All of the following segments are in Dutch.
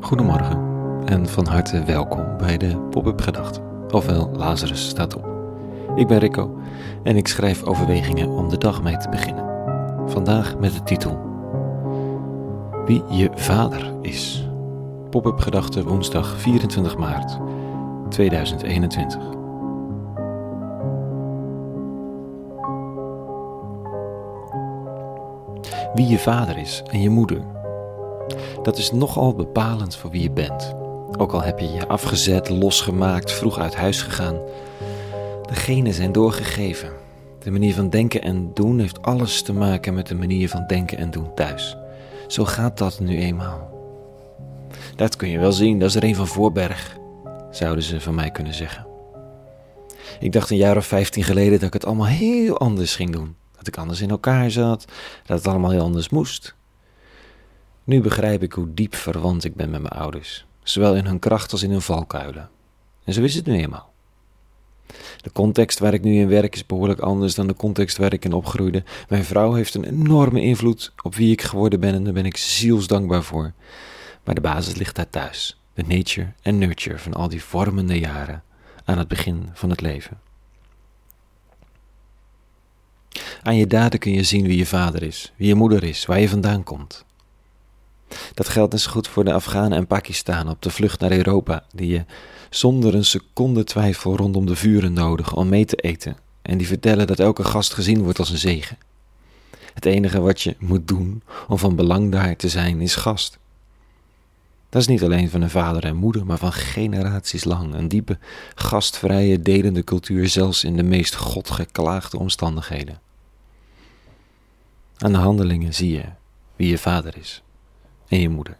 Goedemorgen en van harte welkom bij de Pop-up Gedachten, ofwel Lazarus staat op. Ik ben Rico en ik schrijf overwegingen om de dag mee te beginnen. Vandaag met de titel Wie je vader is. Pop-up Gedachten woensdag 24 maart 2021. Wie je vader is en je moeder dat is nogal bepalend voor wie je bent. Ook al heb je je afgezet, losgemaakt, vroeg uit huis gegaan. De genen zijn doorgegeven. De manier van denken en doen heeft alles te maken met de manier van denken en doen thuis. Zo gaat dat nu eenmaal. Dat kun je wel zien, dat is er een van Voorberg, zouden ze van mij kunnen zeggen. Ik dacht een jaar of vijftien geleden dat ik het allemaal heel anders ging doen. Dat ik anders in elkaar zat, dat het allemaal heel anders moest. Nu begrijp ik hoe diep verwant ik ben met mijn ouders, zowel in hun kracht als in hun valkuilen. En zo is het nu eenmaal. De context waar ik nu in werk is behoorlijk anders dan de context waar ik in opgroeide. Mijn vrouw heeft een enorme invloed op wie ik geworden ben en daar ben ik zielsdankbaar voor. Maar de basis ligt daar thuis, de nature en nurture van al die vormende jaren aan het begin van het leven. Aan je daden kun je zien wie je vader is, wie je moeder is, waar je vandaan komt. Dat geldt net zo goed voor de Afghanen en Pakistan op de vlucht naar Europa, die je zonder een seconde twijfel rondom de vuren nodigen om mee te eten en die vertellen dat elke gast gezien wordt als een zegen. Het enige wat je moet doen om van belang daar te zijn is gast. Dat is niet alleen van een vader en moeder, maar van generaties lang een diepe, gastvrije, delende cultuur, zelfs in de meest godgeklaagde omstandigheden. Aan de handelingen zie je wie je vader is en je moeder.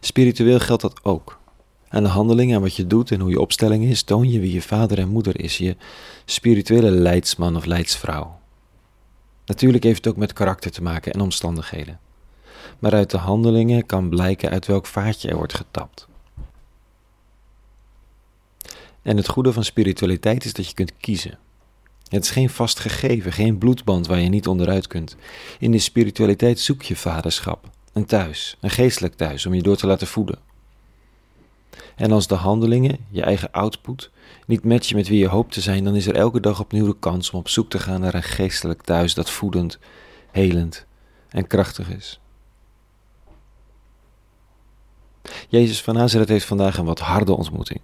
Spiritueel geldt dat ook. Aan de handelingen en wat je doet en hoe je opstelling is, toon je wie je vader en moeder is, je spirituele leidsman of leidsvrouw. Natuurlijk heeft het ook met karakter te maken en omstandigheden. Maar uit de handelingen kan blijken uit welk vaatje er wordt getapt. En het goede van spiritualiteit is dat je kunt kiezen. Het is geen vast gegeven, geen bloedband waar je niet onderuit kunt. In de spiritualiteit zoek je vaderschap, een thuis, een geestelijk thuis om je door te laten voeden. En als de handelingen, je eigen output, niet matchen met wie je hoopt te zijn, dan is er elke dag opnieuw de kans om op zoek te gaan naar een geestelijk thuis dat voedend, helend en krachtig is. Jezus van Nazareth heeft vandaag een wat harde ontmoeting.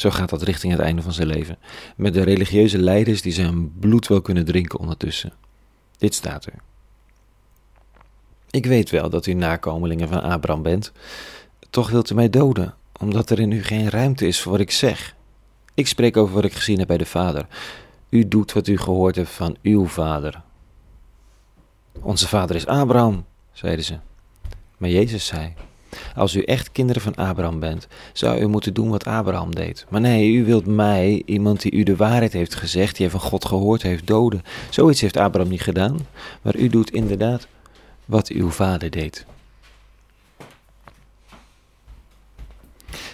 Zo gaat dat richting het einde van zijn leven. Met de religieuze leiders die zijn bloed wel kunnen drinken ondertussen. Dit staat er. Ik weet wel dat u nakomelingen van Abraham bent. Toch wilt u mij doden, omdat er in u geen ruimte is voor wat ik zeg. Ik spreek over wat ik gezien heb bij de Vader. U doet wat u gehoord hebt van uw vader. Onze vader is Abraham, zeiden ze. Maar Jezus zei: als u echt kinderen van Abraham bent, zou u moeten doen wat Abraham deed. Maar nee, u wilt mij, iemand die u de waarheid heeft gezegd, die van God gehoord heeft, doden. Zoiets heeft Abraham niet gedaan, maar u doet inderdaad wat uw vader deed.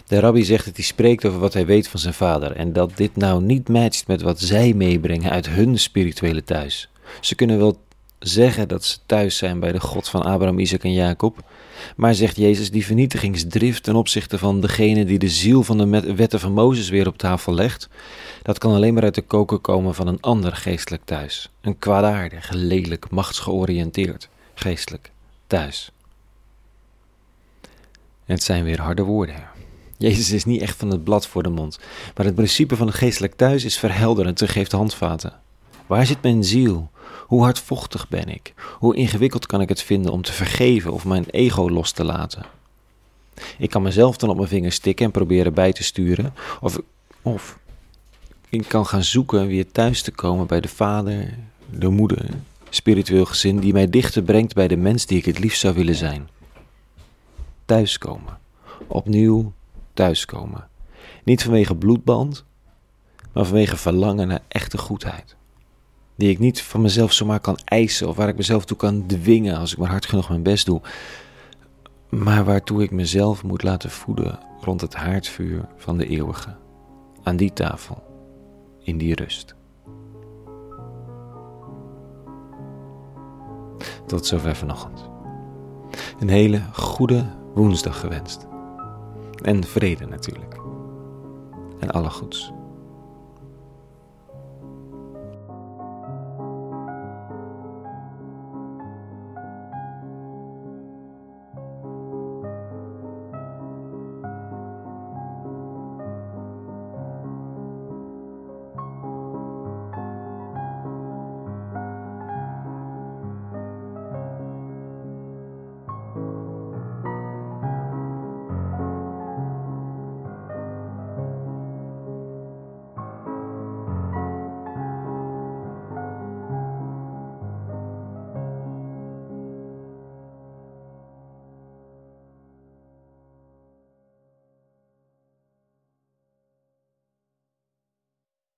De rabbi zegt dat hij spreekt over wat hij weet van zijn vader en dat dit nou niet matcht met wat zij meebrengen uit hun spirituele thuis. Ze kunnen wel zeggen dat ze thuis zijn bij de God van Abraham, Isaac en Jacob, maar zegt Jezus, die vernietigingsdrift ten opzichte van degene die de ziel van de wetten van Mozes weer op tafel legt, dat kan alleen maar uit de koken komen van een ander geestelijk thuis. Een kwaadaardig, lelijk, machtsgeoriënteerd geestelijk thuis. Het zijn weer harde woorden. Jezus is niet echt van het blad voor de mond, maar het principe van het geestelijk thuis is verhelderend en geeft handvaten. Waar zit mijn ziel? Hoe hardvochtig ben ik? Hoe ingewikkeld kan ik het vinden om te vergeven of mijn ego los te laten? Ik kan mezelf dan op mijn vingers stikken en proberen bij te sturen, of, of ik kan gaan zoeken weer thuis te komen bij de vader, de moeder, spiritueel gezin die mij dichter brengt bij de mens die ik het liefst zou willen zijn. Thuiskomen. Opnieuw thuiskomen. Niet vanwege bloedband, maar vanwege verlangen naar echte goedheid die ik niet van mezelf zomaar kan eisen of waar ik mezelf toe kan dwingen als ik maar hard genoeg mijn best doe, maar waartoe ik mezelf moet laten voeden rond het haardvuur van de eeuwige, aan die tafel, in die rust. Tot zover vanochtend. Een hele goede woensdag gewenst. En vrede natuurlijk. En alle goeds.